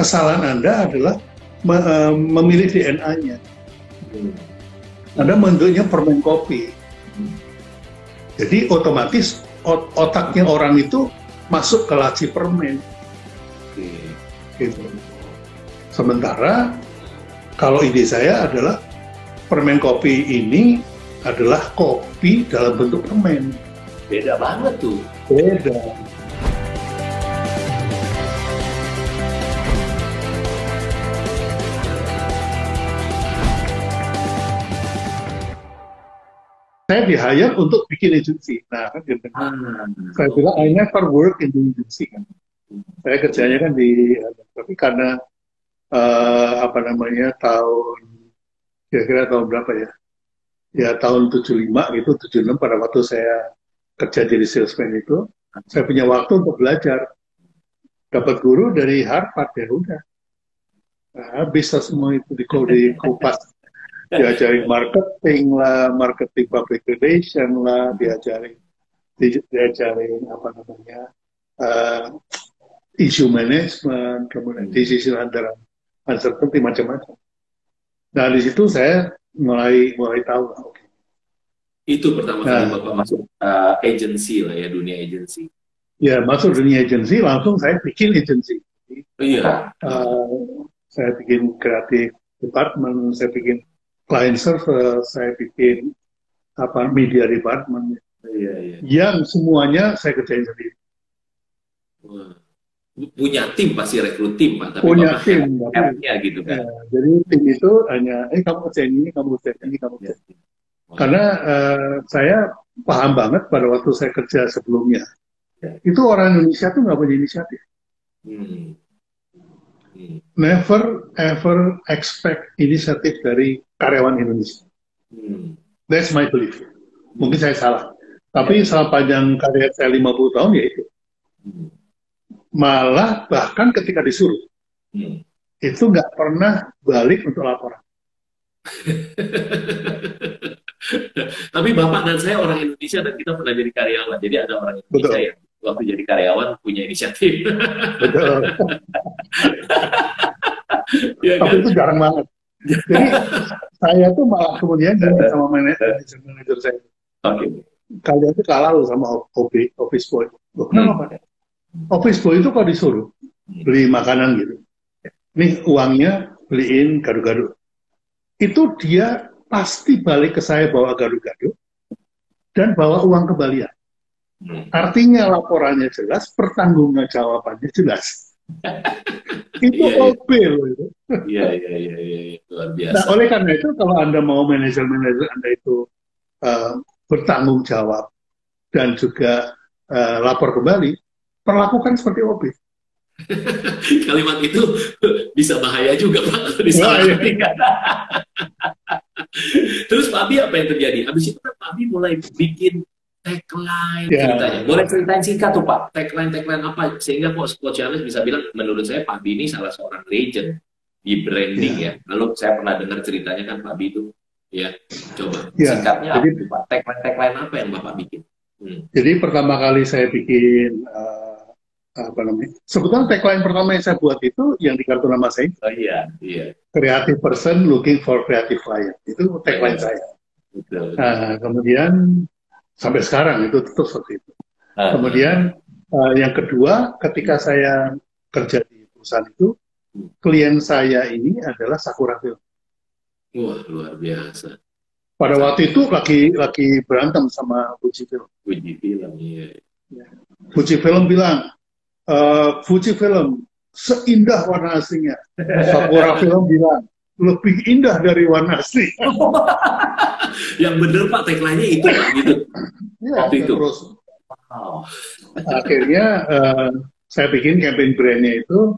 kesalahan Anda adalah uh, memilih DNA-nya. Hmm. Anda bentuknya permen kopi. Jadi otomatis ot otaknya orang itu masuk ke laci permen. Gitu. Sementara kalau ide saya adalah permen kopi ini adalah kopi dalam bentuk permen. Beda banget tuh. Beda. Saya di hire untuk bikin agency. Nah, kan gitu. Ah, Saya bilang, I never work in the agency. Kan. Saya kerjanya kan di, tapi karena eh, apa namanya tahun kira-kira tahun berapa ya? Ya tahun 75 gitu, 76 pada waktu saya kerja jadi salesman itu, saya punya waktu untuk belajar. Dapat guru dari Harvard ya udah. Nah, bisa semua itu di di kupas. Diajarin marketing lah, marketing public relation lah, diajarin di- diajarin apa namanya eh, issue management, kemudian decision under uncertainty macam-macam. Nah di situ saya mulai mulai tahu, lah, oke. Itu pertama kali Nah. Bapak masuk uh, agency lah ya, dunia agency. Ya masuk dunia agency, langsung saya bikin agency. Oh, iya. Eh, saya bikin kreatif department, saya bikin client service, saya bikin apa media department, Iya, iya. yang semuanya saya kerjain sendiri. Wah. Punya tim pasti rekrut tim, Pak. Tapi Punya tim, headnya gitu kan. Ya, jadi tim itu hanya, eh kamu kerjain ini, kamu kerjain ini, kamu Iya. kerjain ini. Karena eh, saya paham banget pada waktu saya kerja sebelumnya, Ya. itu orang Indonesia tuh nggak punya inisiatif. Hmm. Hmm. Never ever expect inisiatif dari karyawan Indonesia. Hmm. That's my belief. Mungkin saya salah. Tapi selama panjang karir saya 50 tahun ya itu. Hmm. Malah bahkan ketika disuruh, Hmm. itu nggak pernah balik untuk laporan. Tapi Bapak dan saya orang Indonesia dan kita pernah jadi karyawan. Jadi ada orang Indonesia Betul. yang waktu jadi karyawan punya inisiatif. Betul. Iya Tapi kan? itu jarang banget. Jadi saya tuh malah kemudian gini sama manajer manajer saya. Oke. Kalian tuh kalah loh sama OB, office boy. Loh, kenapa Pak? Office boy itu kalau disuruh beli makanan gitu. Nih uangnya beliin gado-gado. Itu dia pasti balik ke saya bawa gado-gado dan bawa uang kembalian. Hmm. Artinya laporannya jelas, pertanggungnya jawabannya jelas. itu Iya, iya. OB loh itu. Iya, iya, iya, iya, iya. luar biasa. Nah, oleh karena itu kalau Anda mau manajer-manajer Anda itu eh, bertanggung jawab dan juga eh, lapor kembali, perlakukan seperti OB. Kalimat itu bisa bahaya juga Pak kalau Bahaya. disalah Terus Pak Abi apa yang terjadi? Habis itu kan Pak Abi mulai bikin tagline Ya. ceritanya. Boleh ceritain singkat tuh Pak, tagline-tagline apa sehingga kok Coach Charles bisa bilang menurut saya Pak Abi ini salah seorang legend di branding ya. Lalu saya pernah dengar ceritanya kan Pak Abi itu ya. Coba Ya, singkatnya apa jadi- tuh, Pak? Tagline-tagline apa yang Bapak bikin? Hmm. Jadi pertama kali saya bikin eh, apa namanya? Sebetulnya tagline pertama yang saya buat itu yang di kartu nama saya, Oh iya, iya. creative person looking for creative client. Itu tagline Iya. saya. Betul. Nah, kemudian sampai sekarang itu tetap seperti itu. Ah, Kemudian eh, yang kedua, ketika saya kerja di perusahaan itu, klien saya ini adalah Sakura Film. Wah, luar biasa. Pada waktu itu lagi lagi berantem sama Fuji Film. Puji film, iya. Fuji Film bilang, "Eh, Fuji Film seindah warna aslinya. Sakura Film bilang lebih indah dari warna asli. Yang bener Pak tagline-nya itu Pak gitu. Ya, Waktu itu. Terus Wow. akhirnya eh, saya bikin campaign brandnya itu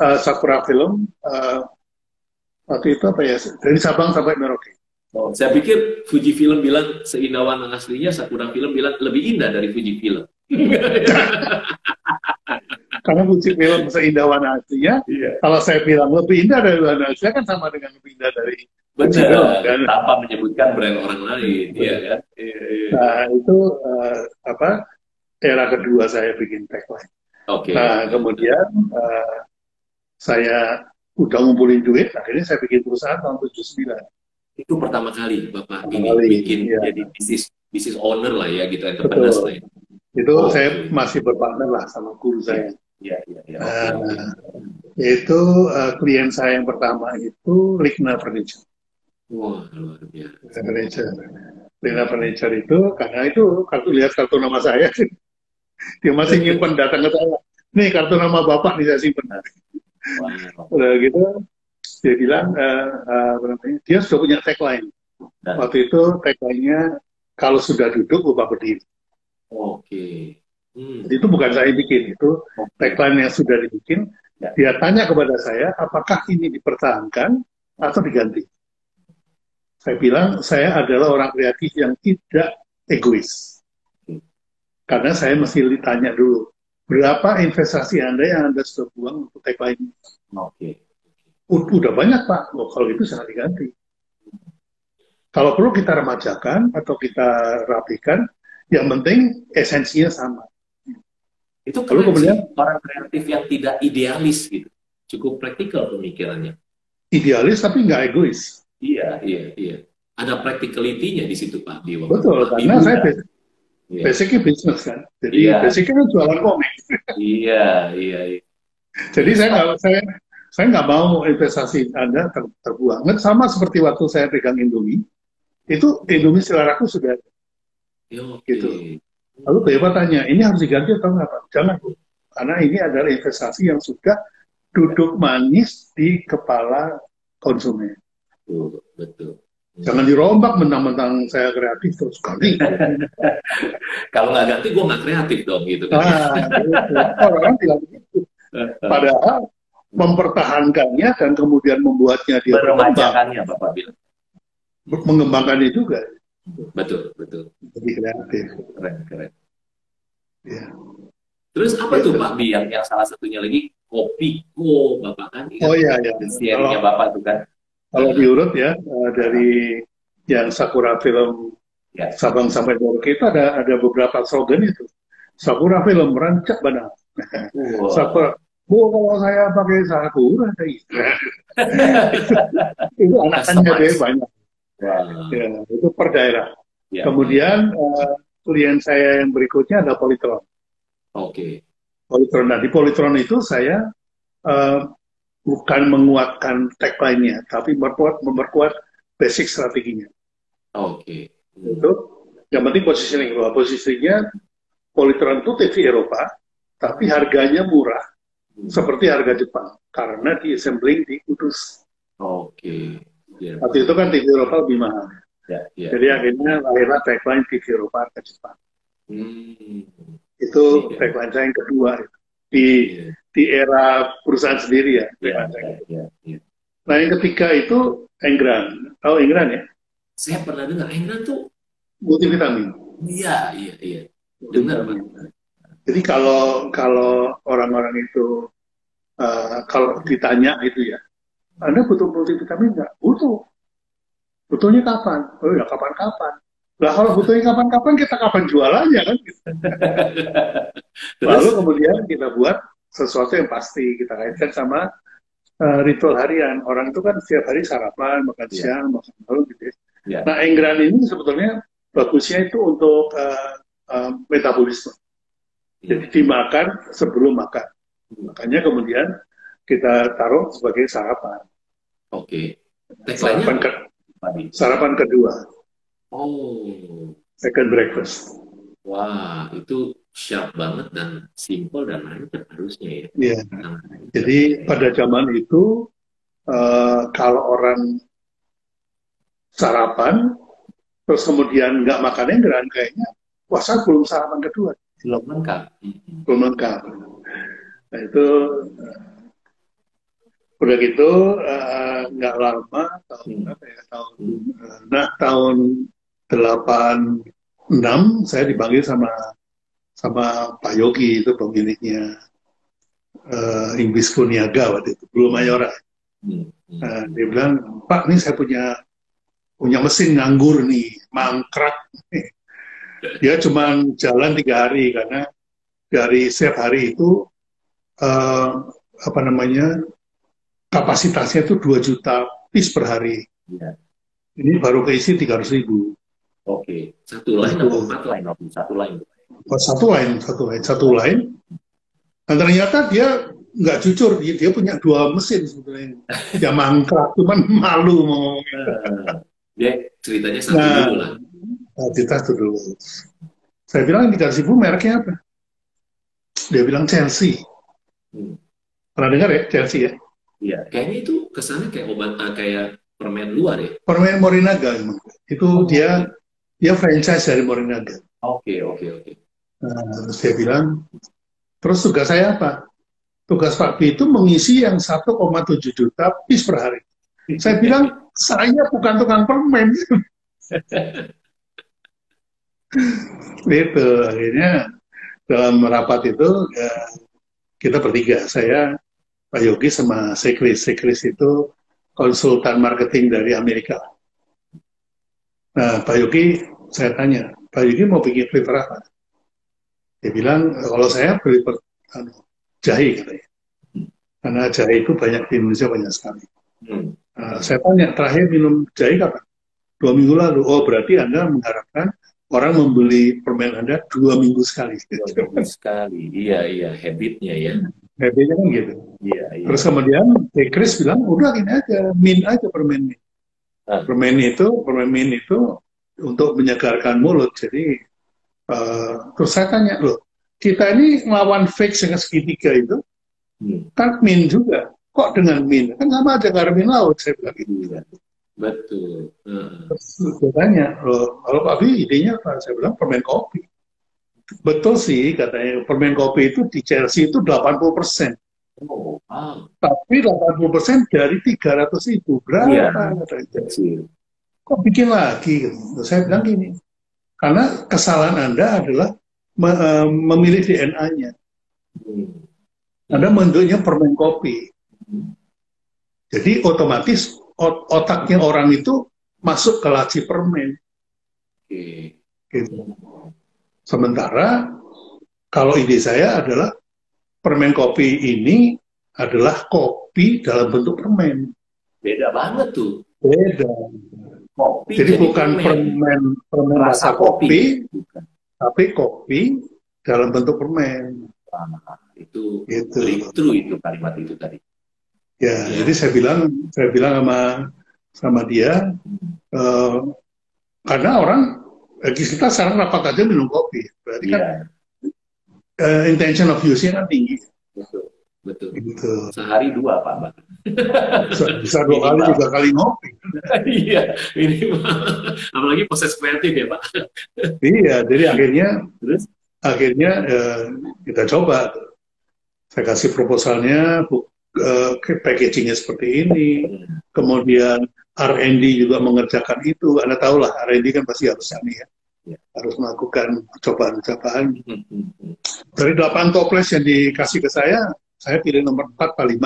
eh, Sakura Film. eh, waktu itu apa ya? Dari Sabang sampai Merauke. Oh, saya pikir Fuji Film bilang seindah warna aslinya, Sakura Film bilang lebih indah dari Fuji Film. Karena Fuji Film seindah warna aslinya, Iya. kalau saya bilang lebih indah dari warna aslinya kan sama dengan lebih indah dari Benar, Kan? tanpa menyebutkan brand orang lain, iya kan? Iya, iya. Nah, itu eh, apa era kedua saya bikin tagline. Oke. Nah, kemudian eh, saya udah ngumpulin duit, akhirnya saya bikin perusahaan tahun 79. Itu pertama kali Bapak Pertama ini kali, bikin iya. jadi bisnis bisnis owner lah ya gitu entrepreneur lah ya. Itu Oh, saya oke. masih berpartner lah sama guru saya. Iya, iya, iya. Oke, oke. Itu eh, klien saya yang pertama itu Ligna Furniture. Wah, luar biasa. Furniture. Ligna Furniture itu karena itu kartu lihat kartu nama saya, dia masih nyimpen datang ke saya. Nih kartu nama bapak nih saya simpen. Wow. Udah gitu dia bilang eh, eh, apa namanya? Dia sudah punya tagline. Dan- Waktu itu tagline-nya kalau sudah duduk lupa berdiri. Oke. Hmm. Jadi itu bukan saya bikin, itu tagline yang sudah dibikin. Ya. Dia tanya kepada saya, apakah ini dipertahankan atau diganti? Saya bilang, saya adalah orang kreatif yang tidak egois. Karena saya mesti ditanya dulu, berapa investasi Anda yang Anda sudah buang untuk tagline? Oke. U- Udah banyak Pak, oh, kalau itu sangat diganti. Kalau perlu kita remajakan atau kita rapikan, yang penting esensinya sama. Itu keren kemudian- orang kreatif yang tidak idealis gitu. Cukup praktikal pemikirannya. Idealis tapi nggak egois. Iya, iya, iya. Ada practicality-nya di situ Pak Biwa. Betul, Pak karena saya bas- Iya, basicnya bisnis kan. Jadi Iya. basicnya kan jualan komik. iya, iya, iya. Jadi saya nggak saya saya nggak mau investasi Anda ter- terbuang. Sama seperti waktu saya pegang Indomie, itu Indomie seleraku sudah ada. Ya, oke. Gitu. Lalu Bapak tanya, ini harus diganti atau enggak Pak? Jangan Bu. Karena ini adalah investasi yang sudah duduk manis di kepala konsumen. Betul, betul. Jangan dirombak mentang-mentang saya kreatif terus ganti. Kalau nggak ganti, gue nggak kreatif dong gitu kan. Nah, orang bilang begitu. Padahal mempertahankannya dan kemudian membuatnya dia berkembang, Bapak bilang. mengembangkannya juga Betul, betul. jadi kreatif. Keren, keren. Ya. Terus apa Gitu. tuh Pak Bi yang, yang salah satunya lagi Kopiko Bapak kan? Oh iya ya. Serinya Bapak tuh kan? Kalau diurut ya eh, dari yang Sakura film Ya. Sabang sampai Merauke itu ada ada beberapa slogan itu. Sakura film merancak benar. Wah. Sakura. Bu kalau saya pakai Sakura gitu. itu anakannya deh Customize. banyak. Wah. Ya, itu per daerah. Ya. Kemudian eh, klien saya yang berikutnya ada Polytron. Oke. Polytron. Nah di Polytron itu saya eh, bukan menguatkan tagline-nya, tapi memperkuat, memperkuat basic strateginya. Oke. Itu yang penting positioning bahwa posisinya Polytron itu TV Eropa, tapi harganya murah seperti harga Jepang karena di assembling di Kudus. Oke. Ya. Waktu itu kan TV Eropa lebih mahal. Ya. ya. Jadi akhirnya lahirlah tagline TV Eropa harga Jepang. Hmm. Itu Iya. tagline saya yang kedua di Iya. Di era perusahaan sendiri ya. Saya. Ya. Ya. ya. Nah yang ketiga itu Enggran. Tahu Enggran ya? Saya pernah dengar England tuh. Multivitamin. Iya, iya, iya. Dengar Pak. Jadi kalau kalau orang-orang itu eh, kalau ditanya itu ya, Anda butuh multivitamin nggak? Butuh. Butuhnya kapan? Oh ya kapan-kapan. Lah kalau butuhnya kapan-kapan kita kapan jualannya kan? Terus? Lalu kemudian kita buat sesuatu yang pasti kita kaitkan sama eh, ritual harian. Orang itu kan setiap hari sarapan, makan Iya. siang, makan malam gitu. ya. Iya. Nah enggran ini sebetulnya bagusnya itu untuk eh, eh, metabolisme. Jadi dimakan sebelum makan. Makanya kemudian kita taruh sebagai sarapan. Oke. Sarapan, Tagline-nya ke- sarapan kedua, Oh. second breakfast. Wah, itu sharp banget dan simple dan mantap harusnya ya. Iya. Nah, Jadi pada zaman itu eh, kalau orang sarapan terus kemudian nggak makan enggran kayaknya wah saya belum sarapan kedua, belum lengkap. Hmm. belum lengkap. Nah itu eh, udah gitu eh, nggak lama tahun Hmm. berapa ya tahun eh, nah tahun 86 saya dipanggil sama sama Pak Yogi itu pemiliknya eh, Inggris Kuniaga waktu itu belum Mayora. Hmm. Hmm. Nah, dia bilang Pak ini saya punya punya mesin nganggur nih mangkrak. Dia cuma jalan tiga hari karena dari setiap hari itu eh, apa namanya kapasitasnya itu 2 juta piece per hari. Ya. Ini baru keisi 300 ribu. Oke, satu line atau empat line? Satu line. Oh, satu line, satu line, satu line. Dan ternyata dia nggak jujur, dia, dia punya dua mesin sebetulnya. Dia mangkrak, cuman malu mau ngomongin. Uh, dia ceritanya satu nah, dulu lah. Nah, cerita itu dulu. Saya bilang di ribu mereknya apa? Dia bilang Chelsea. Hmm. Pernah dengar ya Chelsea ya? Iya, kayaknya itu kesannya kayak obat uh, kayak permen luar ya. Permen Morinaga memang. Itu oh, dia okay. Dia franchise dari Morinaga. Oke, okay, oke, okay, oke. Okay. Nah, terus dia bilang, terus tugas saya apa? Tugas Pak B itu mengisi yang 1,7 juta piece per hari. Saya bilang, saya bukan tukang permen. itu akhirnya dalam rapat itu ya, kita bertiga, saya Pak Yogi sama Sekris. Sekris itu konsultan marketing dari Amerika. Nah, Pak Yogi, saya tanya, Pak Yogi mau bikin flavor apa? Dia bilang, kalau saya flavor anu, jahe katanya. Karena jahe itu banyak di Indonesia banyak sekali. Hmm. Nah, saya tanya, terakhir minum jahe kapan? Dua minggu lalu. Oh, berarti Anda mengharapkan orang membeli permen Anda dua minggu sekali. Dua minggu sekali, iya, iya, habitnya ya. Habitnya kan gitu. Iya, iya. Terus kemudian Chris bilang, udah gini aja, min aja permen min. Ah. Permen itu, permen itu untuk menyegarkan mulut. Jadi, uh, terus saya tanya, loh, kita ini melawan fake dengan segitiga itu, hmm. kan min juga. Kok dengan min? Kan sama aja garam min laut, saya bilang gitu. Iya. Betul. Uh. Terus saya tanya, loh, kalau Pak Abi idenya apa? Saya bilang permen kopi. Betul sih katanya permen kopi itu di Chelsea itu 80 persen. Oh, wow. Tapi 80 persen dari 300 ribu berapa? Katanya. Kok bikin lagi? Gitu. Saya bilang gini, karena kesalahan Anda adalah me uh, memilih DNA-nya. Hmm. Anda bentuknya permen kopi. Hmm. Jadi otomatis ot otaknya orang itu masuk ke laci permen. Okay. Gitu. Sementara kalau ide saya adalah permen kopi ini adalah kopi dalam bentuk permen. Beda banget tuh. Beda. Kopi jadi, jadi bukan permen, permen, permen rasa, kopi, kopi tapi kopi dalam bentuk permen. Nah, itu itu true itu kalimat itu tadi. Ya, ya, jadi saya bilang saya bilang sama sama dia hmm. uh, karena orang Eh, kita sekarang rapat aja minum kopi. Berarti yeah. kan uh, intention of use-nya kan tinggi. Betul. Betul. Gitu. Sehari dua Pak Bisa, bisa dua kali, tiga kali ngopi. iya, ini apalagi proses kreatif ya Pak. iya, jadi akhirnya Terus? akhirnya uh, kita coba. Saya kasih proposalnya, uh, packagingnya seperti ini, hmm. kemudian R&D juga mengerjakan itu. Anda tahu lah, R&D kan pasti harus ini ya. Harus melakukan cobaan-cobaan. Hmm, hmm, hmm. Dari delapan toples yang dikasih ke saya, saya pilih nomor 4 atau 5.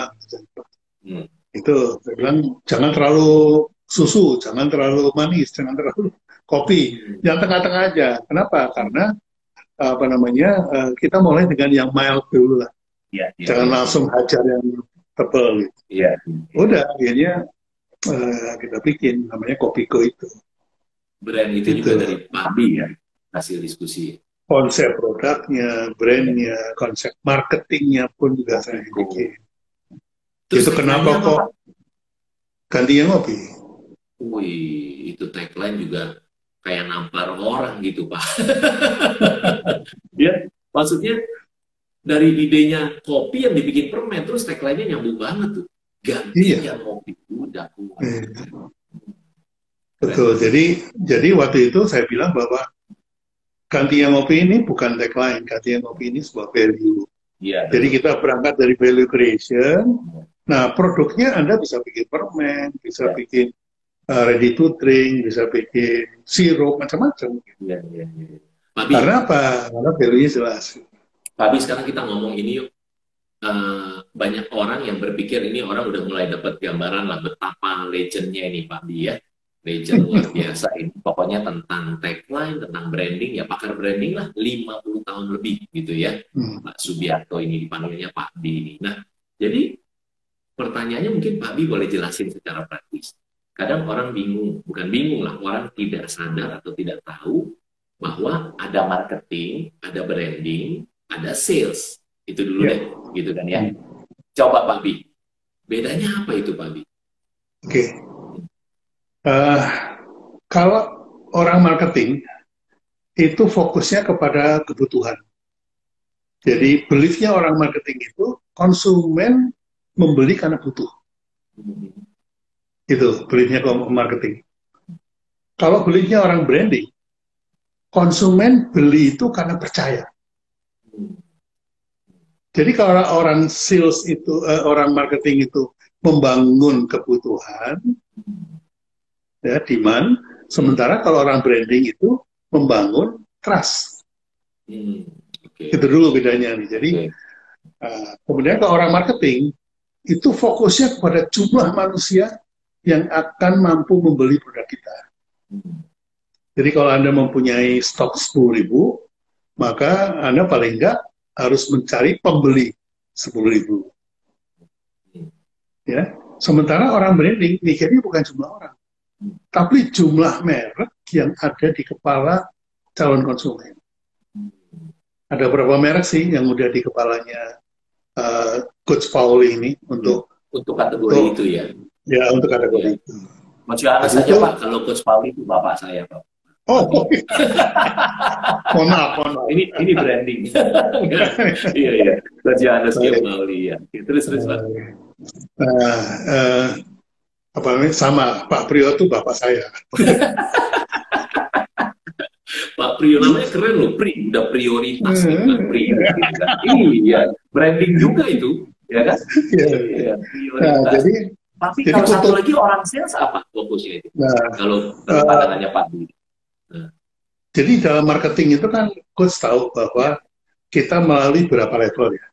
Hmm. Itu, saya bilang, jangan terlalu susu, jangan terlalu manis, jangan terlalu kopi. Hmm. Yang tengah-tengah aja. Kenapa? Karena apa namanya eh, kita mulai dengan yang mild dulu lah. Ya, ya, jangan ya. langsung hajar yang tebal. Gitu. Ya, ya. Udah, akhirnya uh, kita bikin namanya Kopiko itu. Brand itu, itu. juga dari Pabi ya hasil diskusi. Konsep produknya, brandnya, konsep marketingnya pun juga saya bikin. Terus itu kenapa kok apa? gantinya ngopi? Wih, itu tagline juga kayak nampar orang gitu pak. ya, maksudnya dari idenya kopi yang dibikin permen terus tagline-nya nyambung banget tuh ganti iya. yang kopi udah kuat. Iya. Betul. Jadi jadi waktu itu saya bilang bahwa ganti yang kopi ini bukan tagline, ganti yang kopi ini sebuah value. Iya. Jadi kita berangkat dari value creation. Nah produknya Anda bisa bikin permen, bisa ya. bikin uh, ready to drink, bisa bikin sirup macam-macam. Iya, iya, iya. Karena apa? Karena value-nya jelas. Tapi sekarang kita ngomong ini yuk uh, banyak orang yang berpikir ini orang udah mulai dapat gambaran lah betapa legendnya ini Pak Bi ya. Legend luar biasa ini. Pokoknya tentang tagline, tentang branding, ya pakar branding lah 50 tahun lebih gitu ya. Hmm. Pak Subiarto ini dipanggilnya Pak Bi ini. Nah, jadi pertanyaannya mungkin Pak Bi boleh jelasin secara praktis. Kadang orang bingung, bukan bingung lah, orang tidak sadar atau tidak tahu bahwa ada marketing, ada branding, ada sales. Itu dulu yeah. deh, gitu kan ya. Coba Pak Bi, bedanya apa itu Pak Bi? Oke, okay. Uh, eh, kalau orang marketing itu fokusnya kepada kebutuhan. Jadi beliefnya orang marketing itu konsumen membeli karena butuh. Itu beliefnya marketing. Kalau beliefnya orang branding, konsumen beli itu karena percaya. Jadi kalau orang sales itu, uh, orang marketing itu membangun kebutuhan, ya demand, sementara kalau orang branding itu membangun trust. Hmm, okay. Itu dulu bedanya nih. Jadi okay. uh, kemudian kalau orang marketing itu fokusnya kepada jumlah manusia yang akan mampu membeli produk kita. Hmm. Jadi kalau Anda mempunyai stok 10 ribu, maka Anda paling enggak harus mencari pembeli 10 ribu. Ya, sementara orang branding mikirnya bukan jumlah orang, tapi jumlah merek yang ada di kepala calon konsumen. Ada berapa merek sih yang udah di kepalanya uh, Coach Pauli ini untuk untuk kategori untuk, itu ya? Ya untuk kategori ya. itu. Masih ada saja Pak, kalau Coach Pauli itu bapak saya Pak. Oh, mohon maaf, mohon maaf. Ini ini branding. iya iya. Raja Anas Mauli ya. Terus terus Pak. Uh, uh, apa namanya sama Pak Priyo itu bapak saya. Pak Priyo namanya keren loh, Pri, udah prioritas gitu kan, Pri. iya, branding juga itu, ya kan? Iya, iya. Nah, jadi tapi jadi kalau satu lagi orang sales apa fokusnya itu? Nah, kalau uh, pandangannya Pak Budi. Jadi dalam marketing itu kan coach tahu bahwa kita melalui berapa level ya.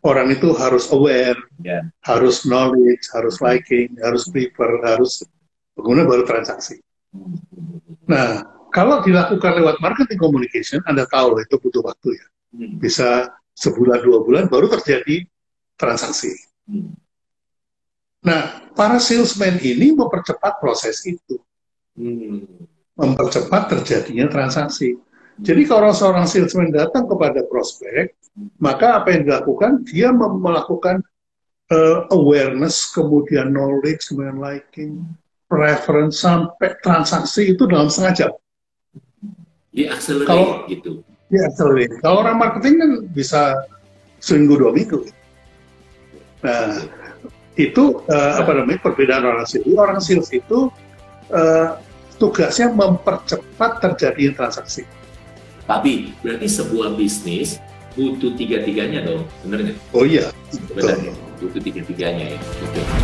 Orang itu harus aware, yeah. harus knowledge, harus liking, harus prefer, harus pengguna baru transaksi. Nah, kalau dilakukan lewat marketing communication, Anda tahu itu butuh waktu ya. Hmm. Bisa sebulan dua bulan baru terjadi transaksi. Hmm. Nah, para salesman ini mempercepat proses itu. Hmm mempercepat terjadinya transaksi. Jadi kalau seorang salesman datang kepada prospek, maka apa yang dilakukan? Dia melakukan uh, awareness, kemudian knowledge, kemudian liking, preference, sampai transaksi itu dalam setengah jam. Di accelerate kalau, gitu. Di accelerate. Kalau orang marketing kan bisa seminggu dua minggu. Nah, itu uh, apa namanya perbedaan orang sales. Orang sales itu uh, tugasnya mempercepat terjadinya transaksi. Tapi berarti sebuah bisnis butuh tiga-tiganya dong, benar nggak? Oh iya. Sebenarnya butuh tiga-tiganya ya. Betul.